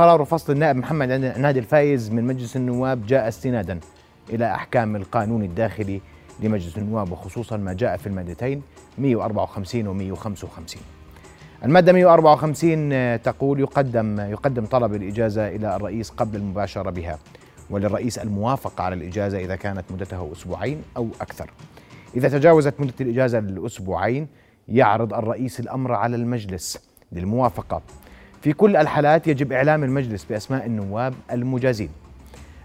قرار فصل النائب محمد نادي الفايز من مجلس النواب جاء استنادا إلى أحكام القانون الداخلي لمجلس النواب وخصوصا ما جاء في المادتين 154 و 155 المادة 154 تقول يقدم يقدم طلب الإجازة إلى الرئيس قبل المباشرة بها وللرئيس الموافقة على الإجازة إذا كانت مدتها أسبوعين أو أكثر. إذا تجاوزت مدة الإجازة الأسبوعين يعرض الرئيس الأمر على المجلس للموافقة. في كل الحالات يجب إعلام المجلس بأسماء النواب المجازين.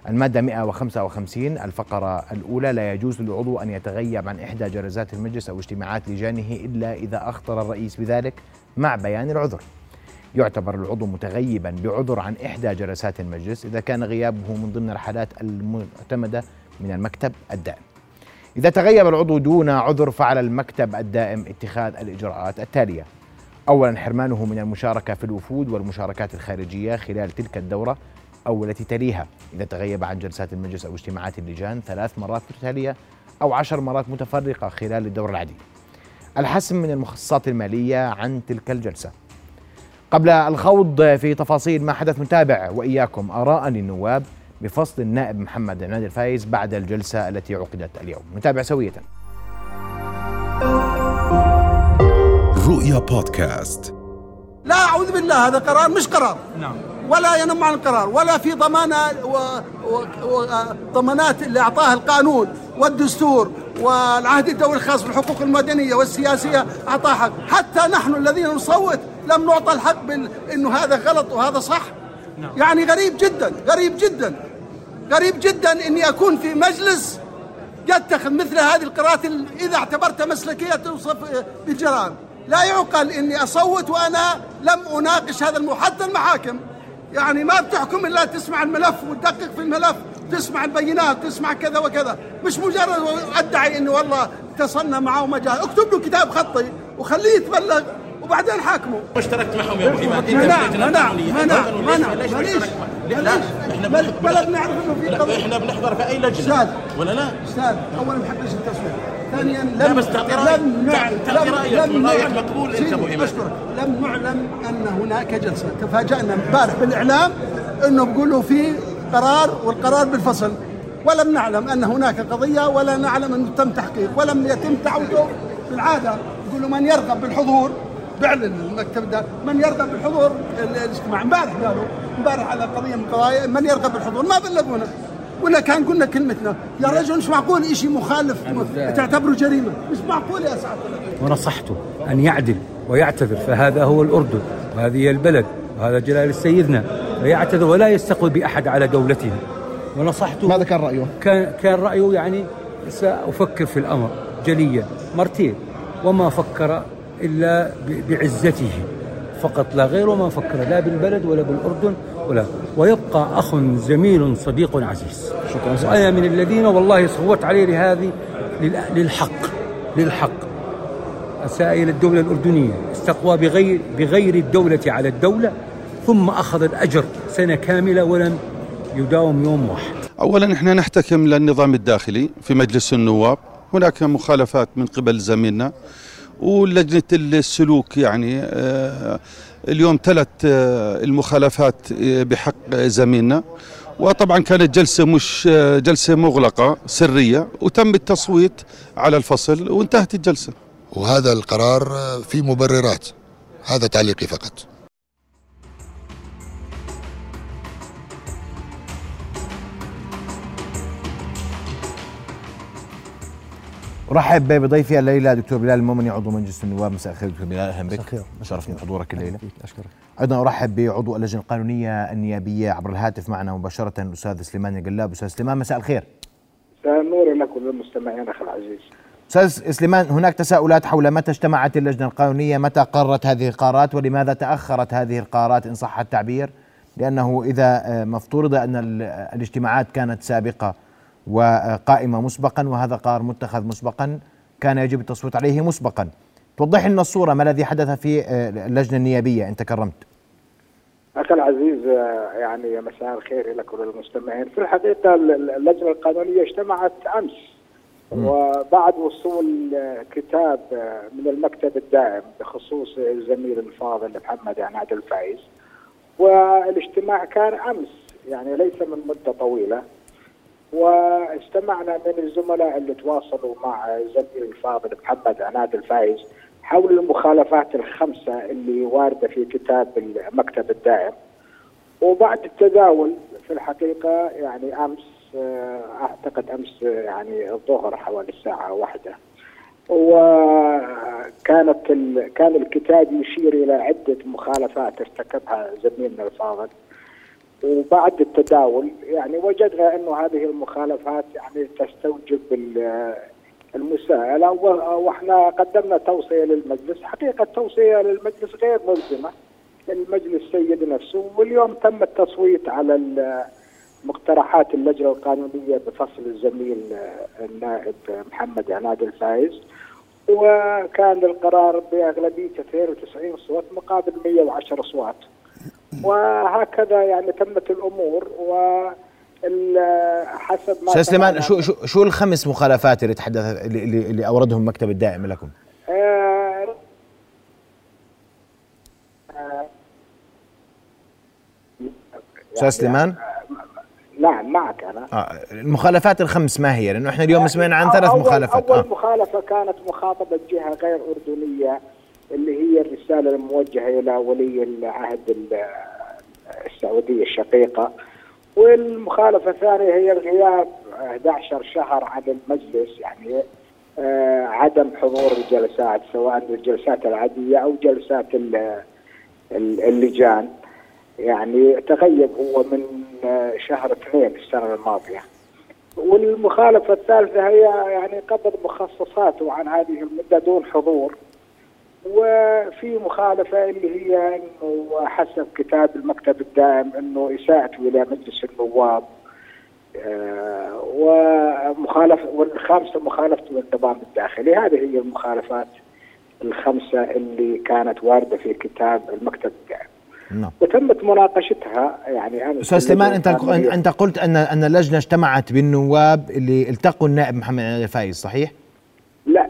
المادة 155 الفقرة الأولى لا يجوز للعضو أن يتغيب عن إحدى جلسات المجلس أو اجتماعات لجانه إلا إذا أخطر الرئيس بذلك مع بيان العذر. يعتبر العضو متغيبا بعذر عن إحدى جلسات المجلس إذا كان غيابه من ضمن الحالات المعتمدة من المكتب الدائم. إذا تغيب العضو دون عذر فعلى المكتب الدائم اتخاذ الإجراءات التالية. أولا حرمانه من المشاركة في الوفود والمشاركات الخارجية خلال تلك الدورة أو التي تليها. إذا تغيب عن جلسات المجلس أو اجتماعات اللجان ثلاث مرات متتالية أو عشر مرات متفرقة خلال الدورة العادية. الحسم من المخصصات المالية عن تلك الجلسة. قبل الخوض في تفاصيل ما حدث نتابع وإياكم آراء للنواب بفصل النائب محمد نادي الفايز بعد الجلسة التي عقدت اليوم. نتابع سوية. رؤيا بودكاست. لا أعوذ بالله هذا قرار مش قرار. نعم. ولا ينم عن القرار ولا في ضمانة وضمانات اللي أعطاها القانون والدستور والعهد الدولي الخاص بالحقوق المدنية والسياسية أعطاها حق. حتى نحن الذين نصوت لم نعطى الحق بأنه هذا غلط وهذا صح. نعم. يعني غريب جدا غريب جدا غريب جدا أني أكون في مجلس يتخذ مثل هذه القرارات إذا اعتبرتها مسلكية توصف بالجرائم. لا يعقل إني أصوت وأنا لم أناقش هذا المو حتى المحاكم. يعني ما بتحكم إلا تسمع الملف وتدقق في الملف تسمع البينات تسمع كذا وكذا. مش مجرد أدعي انه والله اتصلنا معه وما جاء. اكتب له كتاب خطي وخليه يتبلغ وبعدين حاكمه. اشتركت معهم يا أبو إيمان. منع منع منع منع. ليش لا إحنا بلد نعرف إنه في قضية. إحنا بنحضر في أي لجنة. أستاذ. ولا لا؟ أستاذ اولا ما بحبش التصوير ثانيا لم تعطي رايك رايك مقبول أنت لم نعلم أن هناك جلسة. تفاجأنا امبارح بالإعلام إنه بيقولوا في قرار والقرار بالفصل. ولم نعلم أن هناك قضية ولا نعلم أنه تم تحقيق ولم يتم تعويضه. بالعادة يقولوا من يرغب بالحضور بيعلن المكتب ده من يرغب بالحضور الاجتماع. امبارح قالوا امبارح على قضية من القضايا من يرغب بالحضور؟ ما بلغونا. ولا كان قلنا كلمتنا. يا رجل مش معقول شيء مخالف؟ تعتبره جريمة. مش معقول يا سعاده ونصحته أن يعدل ويعتذر فهذا هو الأردن وهذه هي البلد وهذا جلال سيدنا فيعتذر ولا يستقبل بأحد على دولته. ونصحته ماذا كان رأيه؟ كان كان رأيه يعني سأفكر في الأمر جليا مرتين. وما فكر إلا بعزته. فقط لا غير وما فكر لا بالبلد ولا بالأردن ولا. ويبقى أخ زميل صديق عزيز. شكرا. وأنا من الذين والله صوت عليه لهذه للحق للحق. إلى الدولة الأردنية. استقوى بغير بغير الدولة على الدولة ثم أخذ الأجر سنة كاملة ولم يداوم يوم واحد. أولا إحنا نحتكم للنظام الداخلي في مجلس النواب. هناك مخالفات من قبل زميلنا ولجنة السلوك يعني آه، اليوم ثلاث آه، المخالفات آه، بحق زميلنا. وطبعا كانت جلسة مش جلسة مغلقة سرية وتم التصويت على الفصل وانتهت الجلسة. وهذا القرار في مبررات هذا تعليقي فقط. ارحب بضيفي الليلة دكتور بلال المؤمني عضو مجلس النواب. مساء الخير دكتور بلال. أهلا بك. شرفني بحضورك الليلة. أشكرك. أيضا أرحب بعضو اللجنة القانونية النيابية عبر الهاتف معنا مباشرة الأستاذ سليمان القلاب. أستاذ سليمان مساء الخير. مساء النور لك وللمستمعين أخي العزيز. أستاذ سليمان هناك تساؤلات حول متى اجتمعت اللجنة القانونية؟ متى قررت هذه القرارات؟ ولماذا تأخرت هذه القرارات؟ إن صح التعبير. لأنه إذا ما افترض أن الاجتماعات كانت سابقة وقائمة مسبقا وهذا قرار متخذ مسبقا كان يجب التصويت عليه مسبقا. توضح لنا الصورة ما الذي حدث في آه، اللجنة النيابية؟ أنت كرمت. أخي العزيز آه، يعني مساء الخير لك وللمستمعين. في الحقيقة اللجنة القانونية اجتمعت أمس وبعد وصول كتاب من المكتب الدائم بخصوص الزميل الفاضل محمد عناد الفايز. والإجتماع كان أمس يعني ليس من مدة طويلة. واستمعنا من الزملاء اللي تواصلوا مع زميلي الفاضل محمد عناد الفايز حول المخالفات الخمسة اللي واردة في كتاب المكتب الدائم. وبعد التداول في الحقيقة يعني أمس آه، أعتقد أمس يعني الظهر حوالي الساعة واحدة. وكانت ال... كان الكتاب يشير إلى عدة مخالفات ارتكبها زميلنا الفاضل. وبعد التداول يعني وجدنا إنه هذه المخالفات يعني تستوجب ال- المساءلة و- وإحنا قدمنا توصية للمجلس، حقيقة التوصية للمجلس غير ملزمة المجلس سيد نفسه. واليوم تم التصويت على مقترحات اللجنة القانونية بفصل الزميل آه، النائب محمد عناد الفايز. وكان القرار بأغلبية 92 صوت مقابل 110 أصوات. وهكذا يعني تمت الأمور و حسب ما أستاذ سليمان شو شو شو الخمس مخالفات اللي تحدث اللي, اللي اللي أوردهم المكتب الدائم لكم؟ آه، آه، أستاذ سليمان نعم معك أنا آه المخالفات الخمس ما هي؟ لأنه إحنا اليوم سمعنا عن ثلاث مخالفات أول آه. مخالفة كانت مخاطبة جهة غير أردنية اللي هي الرسالة الموجهة إلى ولي العهد ال- السعودية الشقيقة. والمخالفة الثانية هي الغياب 11 شهر عن المجلس يعني آه، عدم حضور الجلسات سواء الجلسات العادية أو جلسات ال- ال- اللجان. يعني تغيب هو من آه، شهر اثنين السنة الماضية. والمخالفة الثالثة هي يعني قبض مخصصاته عن هذه المدة دون حضور. وفي مخالفة اللي هي إنه حسب كتاب المكتب الدائم إنه اساءته إلى مجلس النواب آه، ومخالفة والخامسة مخالفته للنظام الداخلي هذه هي المخالفات الخمسة اللي كانت واردة في كتاب المكتب الدائم نعم وتمت مناقشتها يعني أمس أستاذ سليمان أنت. أنت قلت ان أن اللجنة اجتمعت بالنواب اللي التقوا النائب محمد الفايز صحيح؟ لا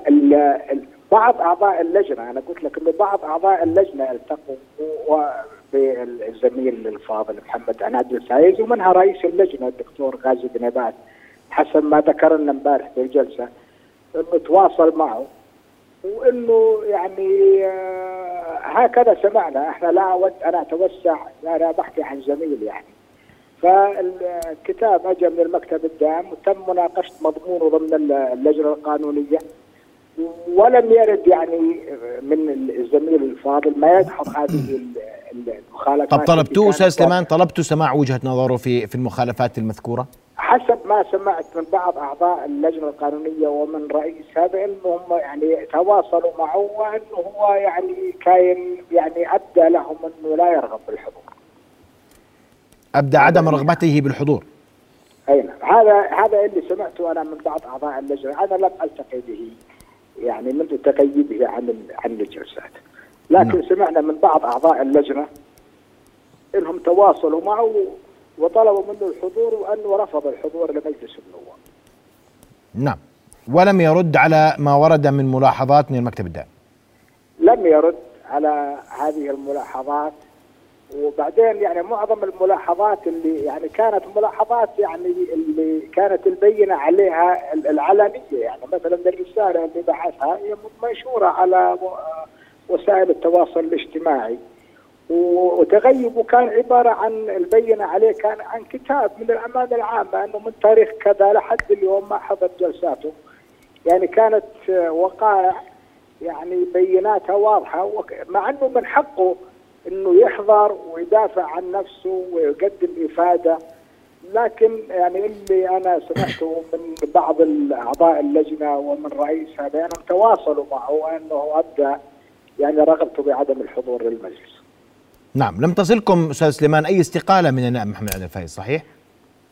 بعض أعضاء اللجنة أنا قلت لك إنه بعض أعضاء اللجنة التقوا بالزميل الفاضل محمد عناد الفايز ومنها رئيس اللجنة الدكتور غازي بن عباد. حسب ما ذكر لنا امبارح في الجلسة إنه تواصل معه وإنه يعني آه، هكذا سمعنا. إحنا لا أود أن أتوسع أنا بحكي عن زميل يعني. فالكتاب اجى من المكتب الدائم وتم مناقشة مضمونه ضمن اللجنة القانونية. ولم يرد يعني من الزميل الفاضل ما يدحض هذه ال- ال- المخالفات طب طلبتوه أستاذ سليمان؟ طلبتوا سماع وجهة نظره في في المخالفات المذكورة؟ حسب ما سمعت من بعض أعضاء اللجنة القانونية ومن رئيسها بانهم يعني تواصلوا معه وإنه هو يعني كان يعني أبدى لهم إنه لا يرغب بالحضور. أبدى عدم رغبته بالحضور. أي نعم. هذا هذا اللي سمعته أنا من بعض أعضاء اللجنة. أنا لم ألتقي به. يعني منذ تغيبه عن عن الجلسات. لكن نعم. سمعنا من بعض أعضاء اللجنة إنهم تواصلوا معه وطلبوا منه الحضور وانه رفض الحضور لمجلس النواب. نعم ولم يرد على ما ورد من ملاحظات من المكتب الدائم لم يرد على هذه الملاحظات وبعدين يعني معظم الملاحظات اللي يعني كانت ملاحظات يعني اللي كانت البينة عليها ال- العلنية. يعني مثلا الرسالة اللي بعثها هي منشوره على وسائل التواصل الاجتماعي. وتغيبه كان عبارة عن البينة عليه كان عن كتاب من الامانه العامة إنه من تاريخ كذا لحد اليوم ما حضر جلساته. يعني كانت وقائع يعني بيناتها واضحة مع إنه من حقه إنه يحضر ويدافع عن نفسه ويقدم إفادة لكن يعني اللي أنا سمعته من بعض اعضاء اللجنة ومن رئيسها بانهم تواصلوا معه وأنه ابدى يعني رغبته بعدم الحضور للمجلس. نعم لم تصلكم أستاذ سليمان أي استقالة من النائب محمد عبد الفايز صحيح؟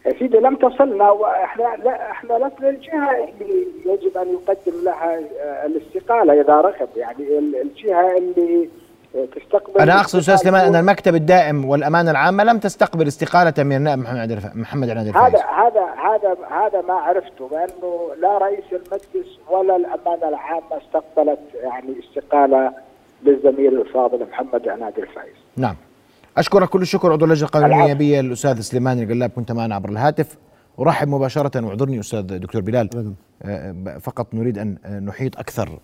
يا سيدي لم تصلنا وإحنا لا إحنا لسنا الجهة اللي يجب أن يقدم لها آه، الاستقالة إذا رغب يعني ال- الجهة اللي تستقبل أنا أقصد أستاذ سليمان أن المكتب الدائم والأمانة العامة لم تستقبل استقالة من النائب محمد محمد عناد الفايز. هذا هذا هذا هذا ما عرفته بانه لا رئيس المجلس ولا الأمانة العامة استقبلت يعني استقالة للزميل الفاضل محمد عناد الفايز. نعم. أشكرك كل الشكر عضو اللجنة القانونيه النيابية الأستاذ سليمان القلاب كنت معنا عبر الهاتف. أرحب مباشرة واعذرني أستاذ دكتور بلال. آه، فقط نريد أن نحيط أكثر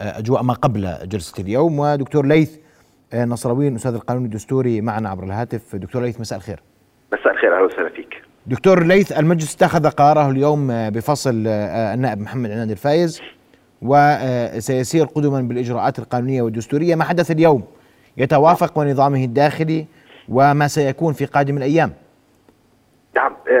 آه، أجواء ما قبل جلسة اليوم. ودكتور ليث آه، نصراوي الاستاذ القانون الدستوري معنا عبر الهاتف. دكتور ليث مساء الخير. مساء الخير أهلا وسهلا فيك. دكتور ليث المجلس اتخذ قراره اليوم بفصل النائب محمد عناد الفايز وسيسير قدما بالإجراءات القانونية والدستورية. ما حدث اليوم؟ يتوافق ونظامه الداخلي وما سيكون في قادم الأيام. آه،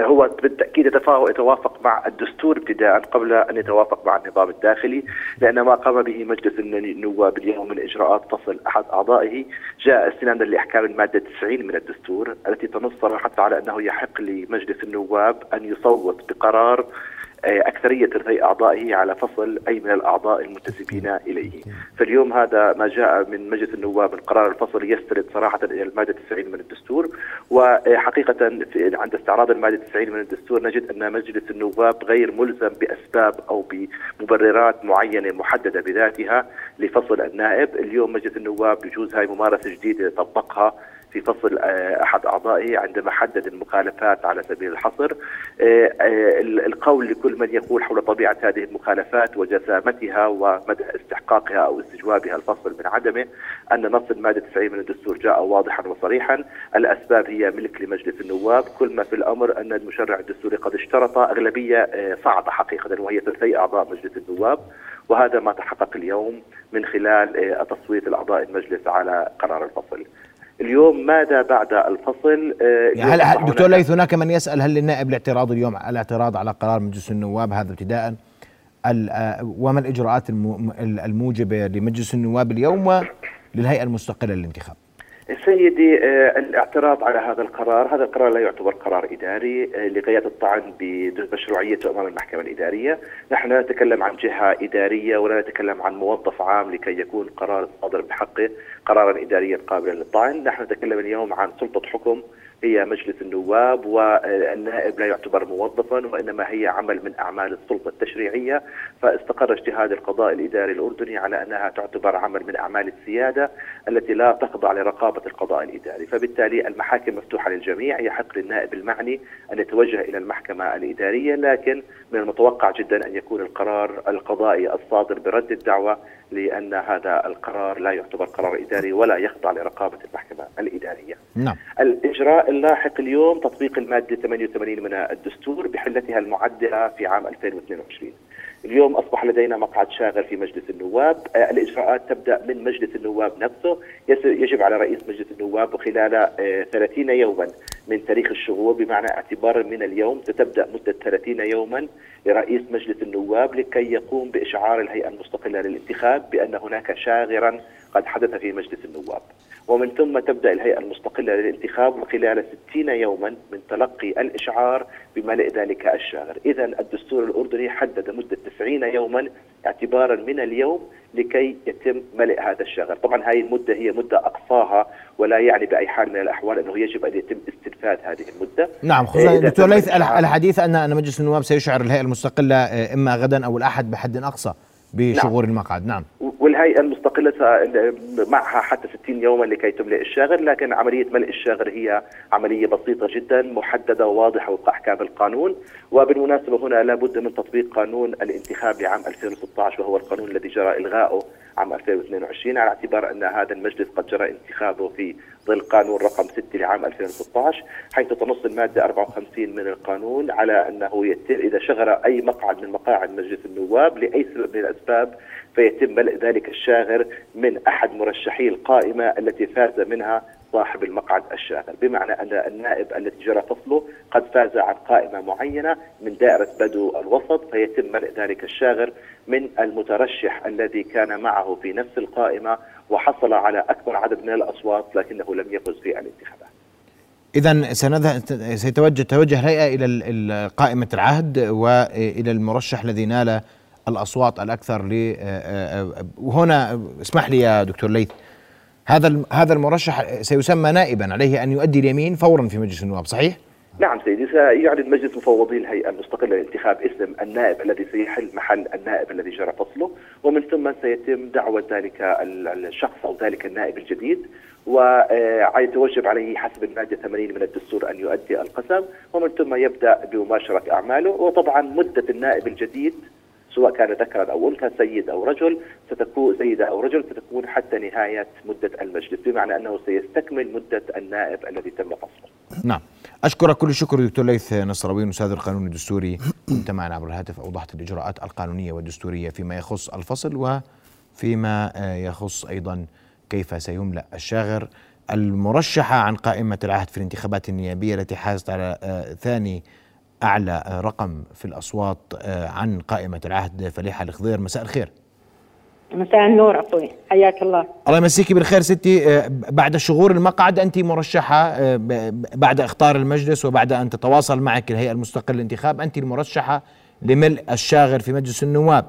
هو بالتأكيد يتوافق مع الدستور ابتداء قبل أن يتوافق مع النظام الداخلي لأن ما قام به مجلس النواب اليوم من إجراءات فصل أحد أعضائه جاء استنادا لإحكام المادة 90 من الدستور التي تنص صراحة على أنه يحق لمجلس النواب أن يصوت بقرار آه، أكثرية أعضائه على فصل أي من الأعضاء المنتسبين إليه. فاليوم هذا ما جاء من مجلس النواب من قرار الفصل يستند صراحة إلى المادة 90 من الدستور وحقيقة عند استعراض المادة 90 من الدستور نجد أن مجلس النواب غير ملزم بأسباب أو بمبررات معينة محددة بذاتها لفصل النائب. اليوم مجلس النواب بجوز هاي ممارسة جديدة طبقها في فصل آه، أحد أعضائه عندما حدد المخالفات على سبيل الحصر. آه، آه، القول لكل من يقول حول طبيعة هذه المخالفات وجسامتها ومدى استحقاقها أو استجوابها الفصل من عدمه أن نص المادة 90 من الدستور جاء واضحا وصريحا. الأسباب هي ملك لمجلس النواب. كل ما في الأمر أن المشرع الدستوري قد اشترط أغلبية صعبة حقيقة وهي ثلثي أعضاء مجلس النواب. وهذا ما تحقق اليوم من خلال تصويت الاعضاء المجلس على قرار الفصل. اليوم ماذا بعد الفصل؟ يعني هل دكتور ليث هناك من يسأل هل للنائب الاعتراض اليوم الاعتراض على قرار مجلس النواب هذا ابتداء؟ آه، وما الإجراءات الموجبة لمجلس النواب اليوم وللهيئة المستقلة للانتخاب؟ سيدي آه، الاعتراض على هذا القرار هذا القرار لا يعتبر قرار إداري آه، لغاية الطعن بمشروعيته أمام المحكمة الإدارية. نحن لا نتكلم عن جهة إدارية ولا نتكلم عن موظف عام لكي يكون قرار صادر بحقه قرارا إداريا قابلا للطعن. نحن نتكلم اليوم عن سلطة حكم هي مجلس النواب والنائب لا يعتبر موظفا وإنما هي عمل من أعمال السلطة التشريعية فاستقر اجتهاد القضاء الإداري الأردني على أنها تعتبر عمل من أعمال السيادة التي لا تخضع لرقابة القضاء الإداري فبالتالي المحاكم مفتوحة للجميع يحق للنائب المعني أن يتوجه إلى المحكمة الإدارية لكن من المتوقع جدا أن يكون القرار القضائي الصادر برد الدعوة لأن هذا القرار لا يعتبر قرار إداري ولا يخضع لرقابة المحكمة الإدارية. نعم. الإجراء اللاحق اليوم تطبيق المادة 88 من الدستور بحلتها المعدلة في عام 2022. اليوم أصبح لدينا مقعد شاغل في مجلس النواب، آه، الإجراءات تبدأ من مجلس النواب نفسه، يجب على رئيس مجلس النواب وخلال 30 آه، يوما من تاريخ الشغور بمعنى اعتبارا من اليوم ستبدأ مدة 30 يوما لرئيس مجلس النواب لكي يقوم بإشعار الهيئة المستقلة للانتخاب بأن هناك شاغرا قد حدث في مجلس النواب. ومن ثم تبدأ الهيئة المستقلة للانتخاب وخلال 60 يوما من تلقي الإشعار بملء ذلك الشاغر، اذا الدستور الأردني حدد مدة 90 يوما اعتبارا من اليوم لكي يتم ملء هذا الشاغر، طبعا هذه المدة هي مدة أقصاها ولا يعني بأي حال من الأحوال أنه يجب أن يتم استنفاذ هذه المدة. نعم خصوصا دكتور ليث الحديث ان أن مجلس النواب سيشعر الهيئة المستقلة إما غدا أو الأحد بحد أقصى بشغور نعم. المقعد، نعم. والهيئه المستقلة معها حتى 60 يوما لكي تملئ الشاغر لكن عملية ملء الشاغر هي عملية بسيطة جدا محددة وواضحه وفق احكام القانون. وبالمناسبة هنا لابد من تطبيق قانون الانتخاب لعام 2016 وهو القانون الذي جرى الغائه عام 2022 على اعتبار أن هذا المجلس قد جرى انتخابه في ظل قانون رقم 6 لعام 2016 حيث تنص المادة 54 من القانون على أنه يتم إذا شغل أي مقعد من مقاعد مجلس النواب لأي سبب من الأسباب فيتم ملء ذلك الشاغر من أحد مرشحي القائمة التي فاز منها صاحب المقعد الشاغر. بمعنى أن النائب الذي جرى فصله قد فاز عن قائمة معينة من دائرة بدو الوسط فيتم ملء ذلك الشاغر من المترشح الذي كان معه في نفس القائمة وحصل على أكبر عدد من الأصوات لكنه لم يفز في الانتخابات. إذا سيتوجه توجه الهيئة إلى قائمة العهد وإلى المرشح الذي نال الأصوات الأكثر ل وهنا اسمح لي يا دكتور ليث هذا هذا المرشح سيسمى نائبا عليه أن يؤدي اليمين فورا في مجلس النواب صحيح؟ نعم سيدي سيعلن مجلس مفوضي الهيئة المستقلة للانتخاب اسم النائب الذي سيحل محل النائب الذي جرى فصله ومن ثم سيتم دعوة ذلك الشخص أو ذلك النائب الجديد ويتوجب عليه حسب المادة 80 من الدستور أن يؤدي القسم ومن ثم يبدأ بمباشرة أعماله وطبعا مدة النائب الجديد سواء كان ذكرا أو أنثى سيد أو رجل ستكون سيدة أو رجل ستكون حتى نهاية مدة المجلس بمعنى أنه سيستكمل مدة النائب الذي تم فصله. نعم. اشكرك كل الشكر دكتور ليث نصراوي أستاذ القانون الدستوري. كنت معنا عبر الهاتف. أوضحت الإجراءات القانونية والدستورية فيما يخص الفصل وفيما يخص أيضا كيف سيملأ الشاغر. المرشحة عن قائمة العهد في الانتخابات النيابية التي حازت على ثاني أعلى رقم في الأصوات عن قائمة العهد. فليحة الخضير مساء الخير. مساء النور أخوي. حياك الله. الله يمسيكي بالخير ستي. بعد شغور المقعد انت مرشحة بعد إخطار المجلس وبعد أن تتواصل معك الهيئة المستقلة للانتخاب انت المرشحه لملء الشاغر في مجلس النواب.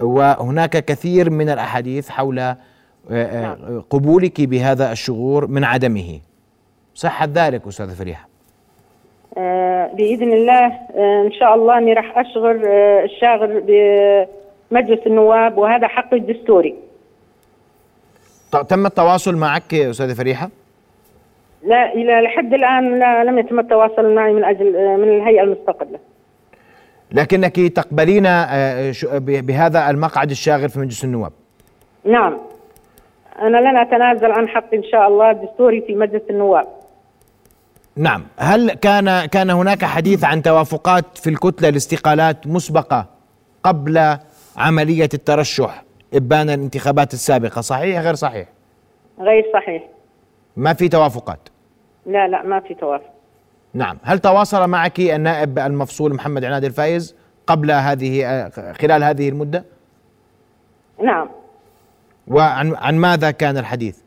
وهناك كثير من الأحاديث حول قبولك بهذا الشغور من عدمه. صحة ذلك أستاذة فريحه آه بإذن الله آه إن شاء الله أني راح أشغل آه الشاغر بمجلس النواب وهذا حقي الدستوري. تم التواصل معك أستاذة فريحة؟ لا إلى لحد الآن لا لم يتم التواصل معي من أجل من الهيئة المستقلة. لكنك تقبلين بهذا المقعد الشاغر في مجلس النواب؟ نعم. أنا لن أتنازل عن حقي إن شاء الله الدستوري في مجلس النواب. نعم. هل كان كان هناك حديث عن توافقات في الكتلة لاستقالات مسبقة قبل عملية الترشح إبان الانتخابات السابقة؟ صحيح غير صحيح؟ غير صحيح. ما في توافقات؟ لا لا ما في توافق. نعم. هل تواصل معك النائب المفصول محمد عناد الفايز قبل هذه خلال هذه المدة؟ نعم. وعن عن ماذا كان الحديث؟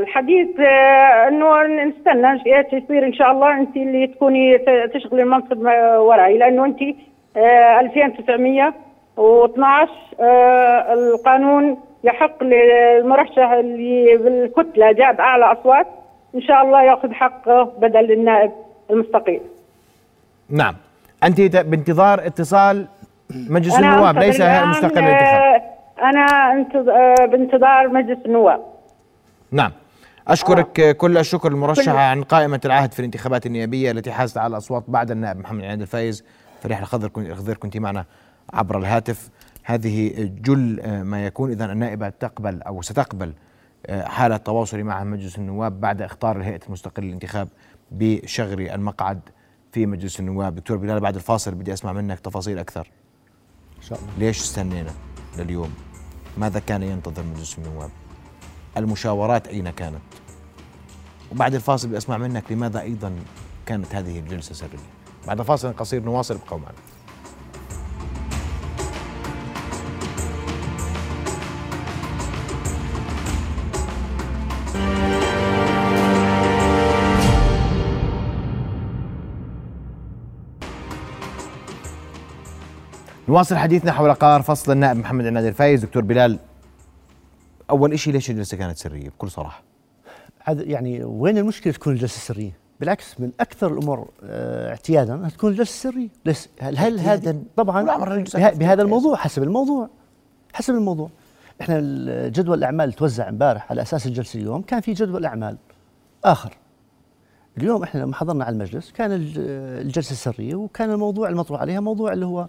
الحديث آه إنه نستنى يصير إن شاء الله انت اللي تكوني تشغلي المنصب وراي لأنه انت آه 2912 القانون يحق للمرشح اللي بالكتلة جاب أعلى أصوات إن شاء الله يأخذ حقه بدل النائب المستقيل. نعم انت بانتظار اتصال مجلس النواب ليس هيئة المستقله للانتخاب. أنا بانتظار مجلس النواب. نعم. أشكرك آه. كل الشكر المرشحة عن قائمة العهد في الانتخابات النيابية التي حازت على الأصوات بعد النائب محمد عناد الفايز. فريح الخضر الخضير كنت معنا عبر الهاتف. هذه جل ما يكون. إذا النائبة تقبل أو ستقبل حالة تواصل مع مجلس النواب بعد إخطار الهيئة المستقلة للانتخاب بشغر المقعد في مجلس النواب. دكتور بلال بعد الفاصل بدي أسمع منك تفاصيل أكثر. إن شاء الله. ليش استنينا لليوم؟ ماذا كان ينتظر مجلس النواب؟ المشاورات أين كانت؟ وبعد الفاصل بدي أسمع منك لماذا أيضا كانت هذه الجلسة سرية. بعد فاصل قصير نواصل ابقوا معنا. نواصل حديثنا حول قرار فصل النائب محمد عناد الفايز دكتور بلال أول شيء ليش الجلسة كانت سرية؟ بكل صراحة. هذا يعني وين المشكلة تكون الجلسة سرية؟ بالعكس من أكثر الأمور آه اعتيادا أنها تكون الجلسة سرية. ليس هل, هذا طبعا بهذا الموضوع حسب الموضوع حسب الموضوع. إحنا جدول الأعمال توزع امبارح على أساس الجلسة اليوم كان في جدول أعمال آخر. اليوم إحنا لما حضرنا على المجلس كان الجلسة سرية وكان الموضوع المطروح عليها موضوع اللي هو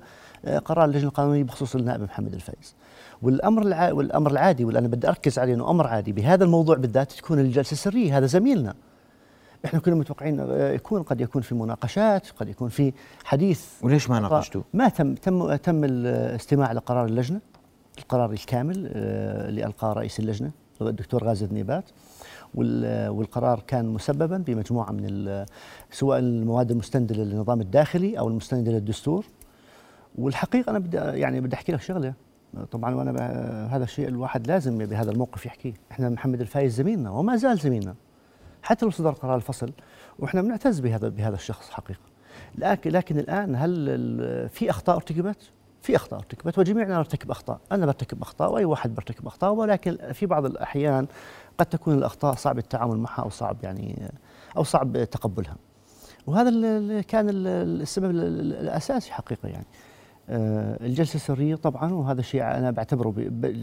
قرار اللجنة القانونية بخصوص النائب محمد الفايز والأمر الع... والأمر العادي واللي أنا بدي أركز عليه إنه أمر عادي. بهذا الموضوع بالذات تكون الجلسة سرية هذا زميلنا. إحنا كنا متوقعين يكون قد يكون في مناقشات قد يكون في حديث. وليش ما ناقشتوا؟ ما تم تم تم الاستماع لقرار اللجنة القرار الكامل اللي القاه رئيس اللجنة الدكتور غازي النيبات والقرار كان مسببا بمجموعة من سواء المواد المستندة للنظام الداخلي أو المستندة للدستور. والحقيقة أنا بدي يعني بدي أحكي لك شغلة. طبعا وأنا هذا الشيء الواحد لازم بهذا الموقف يحكيه إحنا محمد الفايز زميلنا وما زال زميلنا حتى لو صدر قرار الفصل وإحنا بنعتز بهذا بهذا الشخص حقيقة لكن لكن الآن هل في أخطاء ارتكبت؟ في أخطاء ارتكبت وجميعنا نرتكب أخطاء، أنا برتكب أخطاء وأي واحد برتكب أخطاء ولكن في بعض الأحيان قد تكون الأخطاء صعب التعامل معها أو صعب يعني أو صعب تقبلها. وهذا كان السبب الأساسي حقيقة يعني. الجلسة سرية طبعا وهذا الشيء أنا بعتبره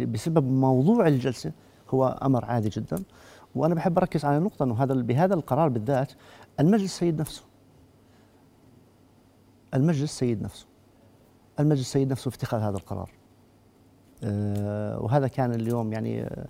بسبب موضوع الجلسة هو أمر عادي جدا. وأنا بحب أركز على نقطة إنه هذا بهذا القرار بالذات المجلس سيد نفسه. المجلس سيد نفسه. المجلس سيد نفسه في اتخاذ هذا القرار. آه، وهذا كان اليوم يعني آه، آه،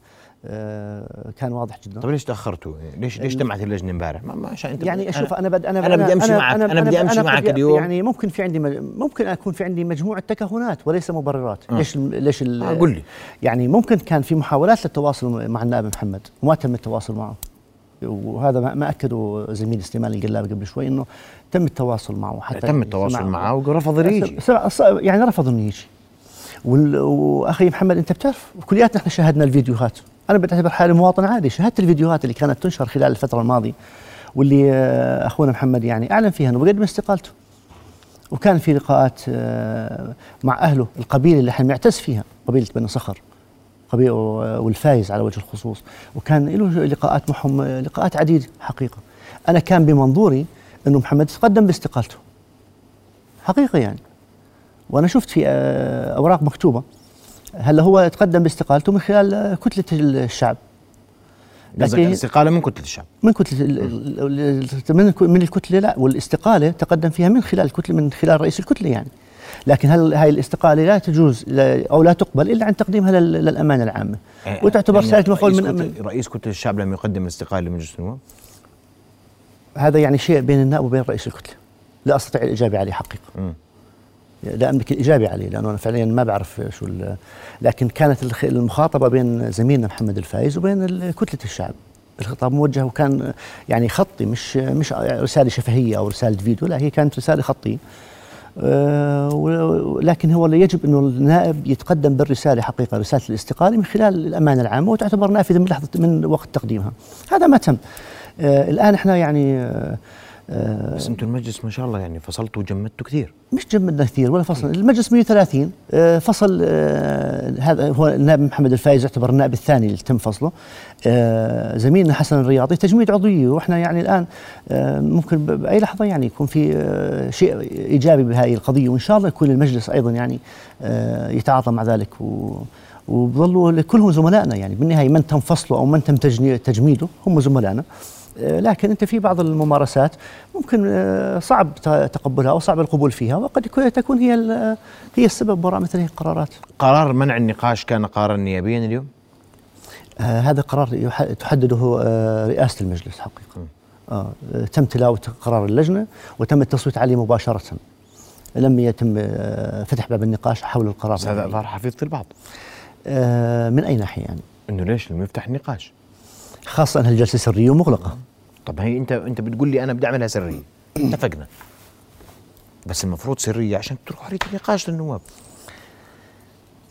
كان واضح جدا طيب ليش تأخرتوا؟ ليش ليش اجتمعت اللجنة امبارح؟ ما عشان انت يعني أشوف أنا بد أنا أنا بدي أمشي معك، أنا بدي أمشي معك قد- اليوم. يعني ممكن في عندي ممكن أكون في عندي مجموعة تكهنات وليس مبررات آه. ليش ال- ليش ال- آه، قل لي. يعني ممكن كان في محاولات للتواصل مع النائب محمد وما تم التواصل معه وهذا ما أكده زميلي سليمان القلاب قبل شوي إنه تم التواصل معه حتى تم التواصل معه ورفض يجي يعني رفضوا إنه يجي وأخي محمد أنت بتعرف كلياتنا إحنا شاهدنا الفيديوهات أنا بعتبر حالي مواطن عادي. شاهدت الفيديوهات اللي كانت تنشر خلال الفترة الماضية واللي آه، أخونا محمد يعني أعلن فيها إنه بقدم استقالته. وكان في لقاءات آه، مع أهله القبيلة اللي إحنا بنعتز فيها قبيلة بني صخر قبيلة والفايز على وجه الخصوص. وكان له لقاءات معهم آه، لقاءات عديده حقيقة. أنا كان بمنظوري إنه محمد تقدم باستقالته. حقيقة يعني. وأنا شفت في آه، أوراق مكتوبة هلا هو تقدم باستقالته من خلال كتلة الشعب. قصدك لكن الاستقاله من كتلة الشعب. من كتلة من من الكتلة لا والاستقالة تقدم فيها من خلال الكتله من خلال رئيس الكتلة يعني. لكن هل هاي الاستقالة لا تجوز لا- أو لا تقبل إلا عن تقديمها لل- للأمانة العامة. وتعتبر يعني مفعول رئيس من, كتلة- من رئيس كتلة الشعب لم يقدم الاستقاله لمجلس النواب هذا يعني شيء بين النائب وبين رئيس الكتلة. لا أستطيع الإجابة عليه حقيقة. مم. لا املك الاجابه عليه لأنه أنا فعليا ما بعرف شو لكن كانت المخاطبة بين زميلنا محمد الفايز وبين كتلة الشعب. الخطاب موجه وكان يعني خطي مش مش رسالة شفهية أو رسالة فيديو لا هي كانت رسالة خطية. آه، و- لكن هو يجب إنه النائب يتقدم بالرسالة حقيقة رسالة الاستقالة من خلال الأمانة العامة وتعتبر نافذة من لحظة من وقت تقديمها. هذا ما تم. آه، الآن إحنا يعني آه، بس أنتم المجلس ما شاء الله يعني فصلتوا وجمدتوا كثير. مش جمدنا كثير ولا فصل. المجلس 130 آه، فصل آه، هذا هو النائب محمد الفايز يعتبر النائب الثاني اللي تم فصله. آه، زميلنا حسن الرياضي تجميد عضويه وإحنا يعني الآن آه، ممكن بأي لحظة يعني يكون في آه، شيء إيجابي بهذه القضية وإن شاء الله يكون المجلس أيضا يعني آه، يتعاطى مع ذلك. و وبظلوا كلهم زملائنا يعني. بالنهاية من تم فصله أو من تم تجميده هم زملائنا. آه، لكن أنت في بعض الممارسات ممكن آه، صعب تقبلها أو صعب القبول فيها وقد تكون هي هي السبب وراء مثل هذه القرارات. قرار منع النقاش كان قرارا نيابيا اليوم آه هذا قرار تحدده آه رئاسة المجلس حقيقة. آه آه، تم تلاوة قرار اللجنة وتم التصويت عليه مباشرة. لم يتم آه فتح باب النقاش حول القرار. هذا إظهار حفيظة البعض آه من أي ناحية يعني؟ إنه ليش لم يفتح النقاش خاصة انها الجلسه سرية ومغلقه. طب هي انت أنت بتقول لي أنا بدي أعملها سرية. اتفقنا. بس المفروض سرية عشان تترك حريه النقاش للنواب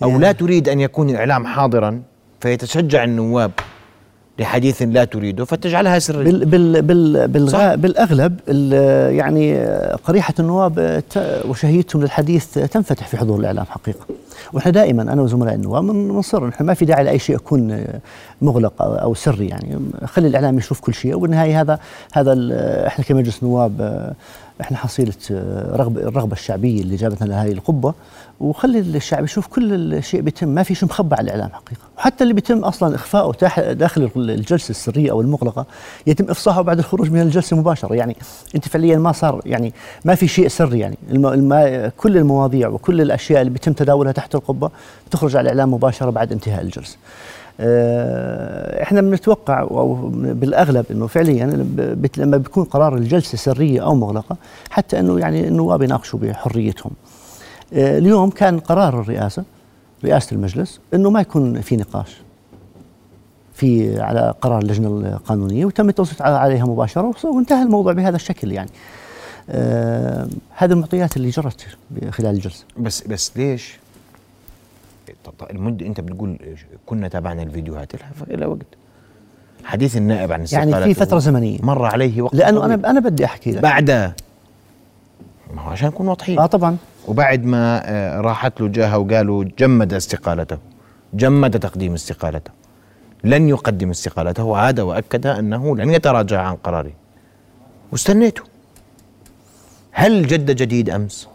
أو لا تريد أن يكون الإعلام حاضرا فيتشجع النواب. لحديث لا تريده فتجعلها سرية. بال بال بال صح. بالغا بالأغلب ال- يعني قريحة النواب وشهيتهم للحديث تنفتح في حضور الإعلام حقيقة. وإحنا دائما أنا وزملاء النواب بنصر نحن ما في داعي لأي شيء يكون مغلق أو أو سري يعني. خلي الإعلام يشوف كل شيء وبالنهاية هذا هذا إحنا كمجلس نواب إحنا حصيله رغبه الرغبة الشعبية اللي جابتنا لهذه القبة. وخلي الشعب يشوف كل الشيء بيتم ما في شيء مخبى على الإعلام حقيقة. وحتى اللي بيتم أصلا اخفائه داخل الجلسة السرية أو المغلقة يتم إفصاحه بعد الخروج من الجلسة مباشرة. يعني أنت فعليا ما صار يعني ما في شيء سري. يعني الم... الم... كل المواضيع وكل الأشياء اللي بيتم تداولها تحت القبة بتخرج على الإعلام مباشرة بعد انتهاء الجلسة. إحنا بنتوقع أو بالأغلب إنه فعليا لما بيكون قرار الجلسة سرية أو مغلقة حتى إنه يعني النواب يناقشوا بحريتهم. آه، اليوم كان قرار الرئاسة رئاسة المجلس إنه ما يكون في نقاش في على قرار اللجنة القانونية وتم التصويت عليها مباشرة وانتهى الموضوع بهذا الشكل يعني. آه هذه المعطيات اللي جرت خلال الجلسة. بس بس ليش المدة انت بتقول كنا تابعنا الفيديوهات إلى وقت. حديث النائب عن يعني في فترة زمنية. مر عليه وقت لأنه طويل. أنا أنا بدي أحكي لك. بعد. ما هو عشان نكون واضحين. آه طبعا. وبعد ما آه، راحت له جهه وقالوا جمد استقالته. جمد تقديم استقالته. لن يقدم استقالته عاد وأكد أنه لن يتراجع عن قراره. واستنيته. هل جد جديد أمس؟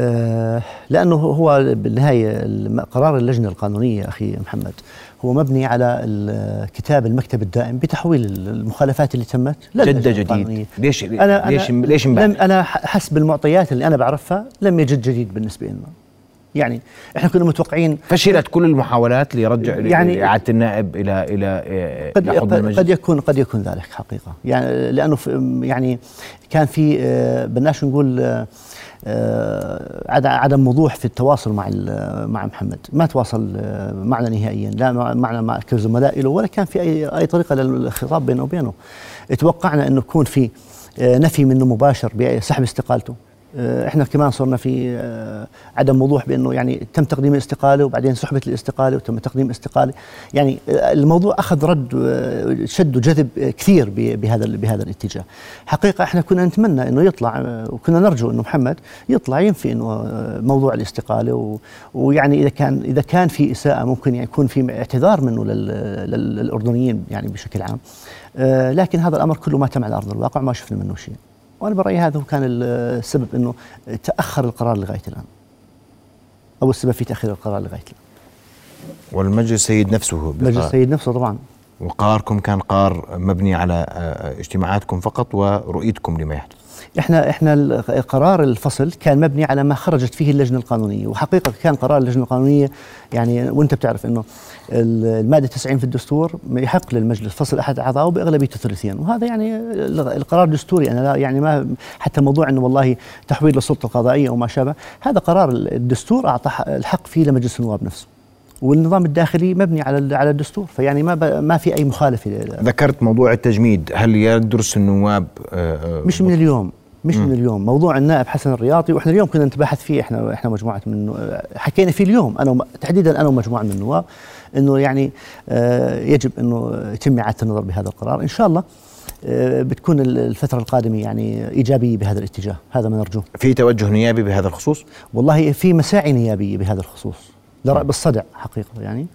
آه، لأنه هو بالنهاية قرار اللجنة القانونية أخي محمد هو مبني على كتاب المكتب الدائم بتحويل المخالفات اللي تمت جدة جديد. ليش أنا ليش أنا ليش أنا حسب المعطيات اللي أنا بعرفها لم يجد جديد بالنسبة لنا. يعني إحنا كنا متوقعين فشلت كل المحاولات لرجع يعني- اعاده النائب إلى إلى قد حضن المجلس. قد يكون قد يكون ذلك حقيقة. يعني لأنه يعني كان في آه، بدناش نقول آه، آه، عد- عدم وضوح في التواصل مع مع محمد. ما تواصل معنا نهائيا لا مع- معنا مع كزملاء له ولا كان في اي أي طريقة للخطاب بينه وبينه. توقعنا أنه يكون في نفي منه مباشر بسحب استقالته. إحنا كمان صرنا في آه، عدم وضوح بأنه يعني تم تقديم الاستقالة وبعدين سحبت الاستقالة وتم تقديم استقاله يعني آه، الموضوع أخذ رد آه، شد وجذب آه، كثير بهذا بهذا الاتجاه. حقيقة إحنا كنا نتمنى إنه يطلع آه، وكنا نرجو إنه محمد يطلع ينفي إنه آه، موضوع الاستقالة ويعني إذا كان إذا كان في إساءة ممكن يكون في اعتذار منه لل- لل- للأردنيين يعني بشكل عام. آه، لكن هذا الأمر كله ما تم على أرض الواقع ما شفنا منه شيء. وأنا برأيي هذا هو كان ال- السبب إنه تأخر القرار لغاية الآن. أو السبب في تأخير القرار لغاية الآن. والمجلس سيد نفسه مجلس بقرار. السيد نفسه طبعا. وقراركم كان قرار مبني على آه، اجتماعاتكم فقط ورؤيتكم لما يحدث. إحنا إحنا قرار الفصل كان مبني على ما خرجت فيه اللجنة القانونية وحقيقة كان قرار اللجنة القانونية يعني وأنت بتعرف إنه ال- المادة 90 في الدستور يحق للمجلس فصل أحد أعضائه بأغلبية الثلثين وهذا يعني ال- القرار دستوري أنا لا يعني ما حتى موضوع إنه والله تحويل للسلطة القضائية أو ما شابه هذا قرار الدستور اعطى الحق فيه لمجلس النواب نفسه. والنظام الداخلي مبني على على الدستور فيعني ما ما في أي مخالفة ذكرت موضوع التجميد هل يدرس النواب آه، آه، مش من اليوم مش من اليوم. موضوع النائب حسن الرياضي وإحنا اليوم كنا نتباحث فيه إحنا إحنا مجموعة من حكينا فيه اليوم أنا تحديدا أنا ومجموعة من النواب إنه يعني آه، يجب إنه يتم إعادة النظر بهذا القرار. إن شاء الله آه، بتكون ال- الفترة القادمة يعني إيجابية بهذا الاتجاه. هذا ما نرجوه. في توجه نيابي بهذا الخصوص؟ والله في مساعي نيابية بهذا الخصوص. بالصدع حقيقة يعني.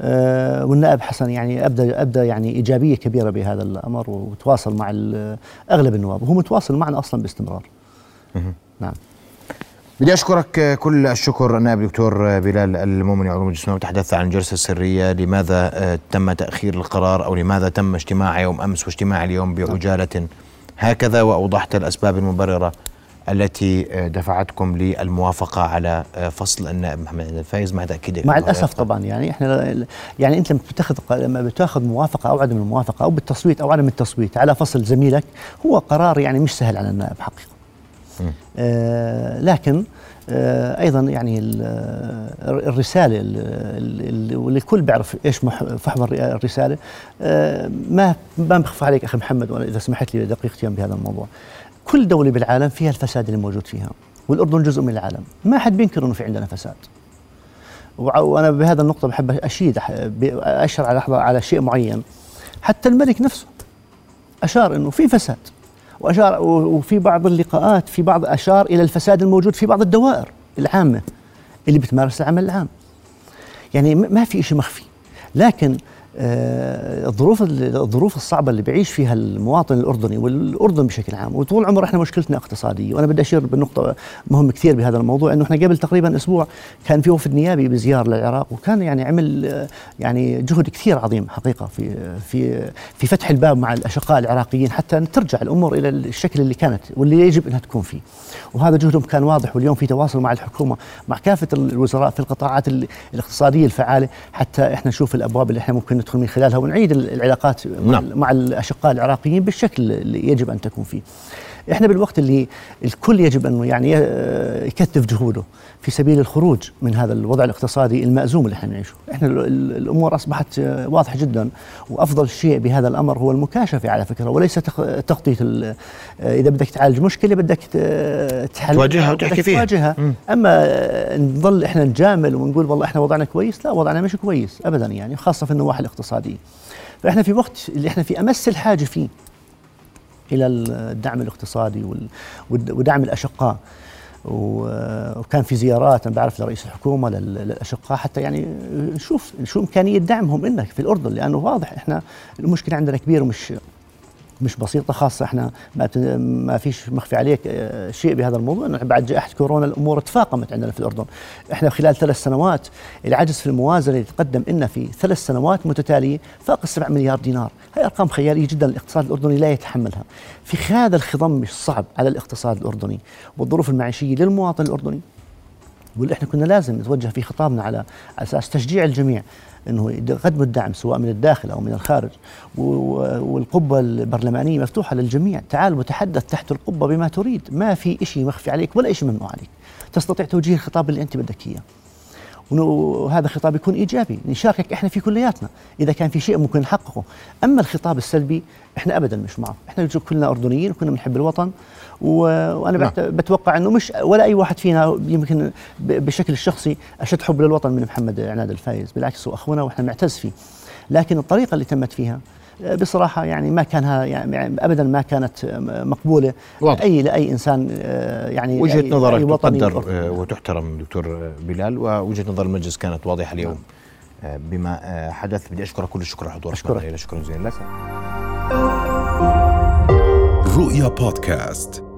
آه، والنائب حسن يعني ابدا ابدا يعني إيجابية كبيرة بهذا الأمر وتواصل مع أغلب النواب. وهو متواصل معنا أصلا باستمرار. نعم. بدي أشكرك كل الشكر النائب الدكتور بلال المؤمن عضو مجلس النواب تحدثت عن الجلسة السرية. لماذا آه، تم تأخير القرار أو لماذا تم اجتماع يوم أمس واجتماع اليوم بعجالة هكذا؟ وأوضحت الأسباب المبررة التي آه، دفعتكم للموافقة على آه، فصل النائب محمد عبد الفايز. مع تأكيد مع الأسف طبعا يعني إحنا يعني أنت لما بتاخذ لما بتاخذ موافقة أو عدم الموافقة أو بالتصويت أو عدم التصويت على فصل زميلك هو قرار يعني مش سهل على النائب حقيقة. آه لكن آه أيضا يعني آه، الرسالة ال- ال- واللي الكل بيعرف إيش الر- الرسالة. آه ما ما بخفى عليك أخي محمد وأنا إذا سمحت لي دقيقتين بهذا الموضوع. كل دولة بالعالم فيها الفساد اللي موجود فيها والأردن جزء من العالم. ما حد بينكر إنه في عندنا فساد. وأنا بهذا النقطة بحب ب- أشر على لحظة على شيء معين. حتى الملك نفسه أشار إنه في فساد وأشار و- وفي بعض اللقاءات في بعض أشار إلى الفساد الموجود في بعض الدوائر العامة اللي بتمارس العمل العام. يعني ما في شيء مخفي. لكن الظروف الظروف الصعبة اللي بيعيش فيها المواطن الأردني والأردن بشكل عام. وطول عمر إحنا مشكلتنا اقتصادية. وأنا بدي أشير بنقطة مهمة كثير بهذا الموضوع إنه إحنا قبل تقريبا أسبوع كان في وفد نيابي بزياره للعراق وكان يعني عمل آه، يعني جهد كثير عظيم حقيقة في في في فتح الباب مع الأشقاء العراقيين حتى أن ترجع الأمور إلى الشكل اللي كانت واللي يجب إنها تكون فيه. وهذا جهدهم كان واضح واليوم في تواصل مع الحكومة مع كافة الوزراء في القطاعات ال- الاقتصادية الفعالة حتى إحنا نشوف الأبواب اللي إحنا ممكن ندخل من خلالها ونعيد ال- العلاقات مع, نعم. مع الأشقاء العراقيين بالشكل اللي يجب أن تكون فيه. إحنا بالوقت اللي الكل يجب انه يعني يكثف جهوده في سبيل الخروج من هذا الوضع الاقتصادي المأزوم اللي إحنا نعيشه، إحنا ال- ال- الأمور أصبحت واضحة جدا وأفضل شيء بهذا الأمر هو المكاشفة على فكرة وليس تغطية إذا بدك تعالج مشكلة بدك تحل. تواجهها وتحكي فيها. تواجهها. أما نظل إحنا نجامل ونقول والله إحنا وضعنا كويس لا وضعنا مش كويس ابدا يعني خاصة في النواحي الاقتصادية. فإحنا في وقت اللي إحنا في أمس الحاجة فيه. إلى الدعم الاقتصادي ودعم الأشقاء. وكان في زيارات أنا بعرف لرئيس الحكومة لل- للأشقاء حتى يعني نشوف شو إمكانية دعمهم إنك في الأردن لأنه واضح إحنا المشكلة عندنا كبيرة ومش مش بسيطة خاصة إحنا ما ما فيش مخفي عليك آه، شيء بهذا الموضوع إنه بعد جائحة كورونا الأمور تفاقمت عندنا في الأردن. إحنا خلال ثلاث سنوات العجز في الموازنة اللي تقدم لنا في ثلاث سنوات متتالية فاق السبع مليار دينار، هي أرقام خيالية جدا الاقتصاد الأردني لا يتحملها. في هذا الخضم الصعب على الاقتصاد الأردني والظروف المعيشية للمواطن الأردني واللي إحنا كنا لازم نتوجه في خطابنا على أساس تشجيع الجميع إنه يقدموا الدعم سواء من الداخل أو من الخارج. والقبة البرلمانية مفتوحة للجميع. تعال وتحدث تحت القبة بما تريد. ما في شيء مخفي عليك ولا شيء ممنوع عليك. تستطيع توجيه الخطاب اللي أنت بدك إياه. وهذا خطاب يكون إيجابي نشاركك إحنا في كلياتنا. إذا كان في شيء ممكن نحققه. أما الخطاب السلبي إحنا ابدا مش معه. إحنا كلنا أردنيين وكلنا بنحب الوطن وأنا نعم. بتوقع إنه مش ولا أي واحد فينا يمكن بشكل الشخصي أشد حب للوطن من محمد عناد الفايز بالعكس هو أخونا وإحنا نعتز فيه. لكن الطريقة اللي تمت فيها بصراحة يعني ما كانها يعني ابدا ما كانت مقبولة. واضح. أي لأي إنسان يعني وجهة نظرك تقدر آه، وتحترم دكتور بلال ووجهة نظر المجلس كانت واضحة اليوم نعم. بما حدث. بدي أشكرك كل الشكر حضورك. أشكرك. شكرا جزيلا لك. رؤيا بودكاست.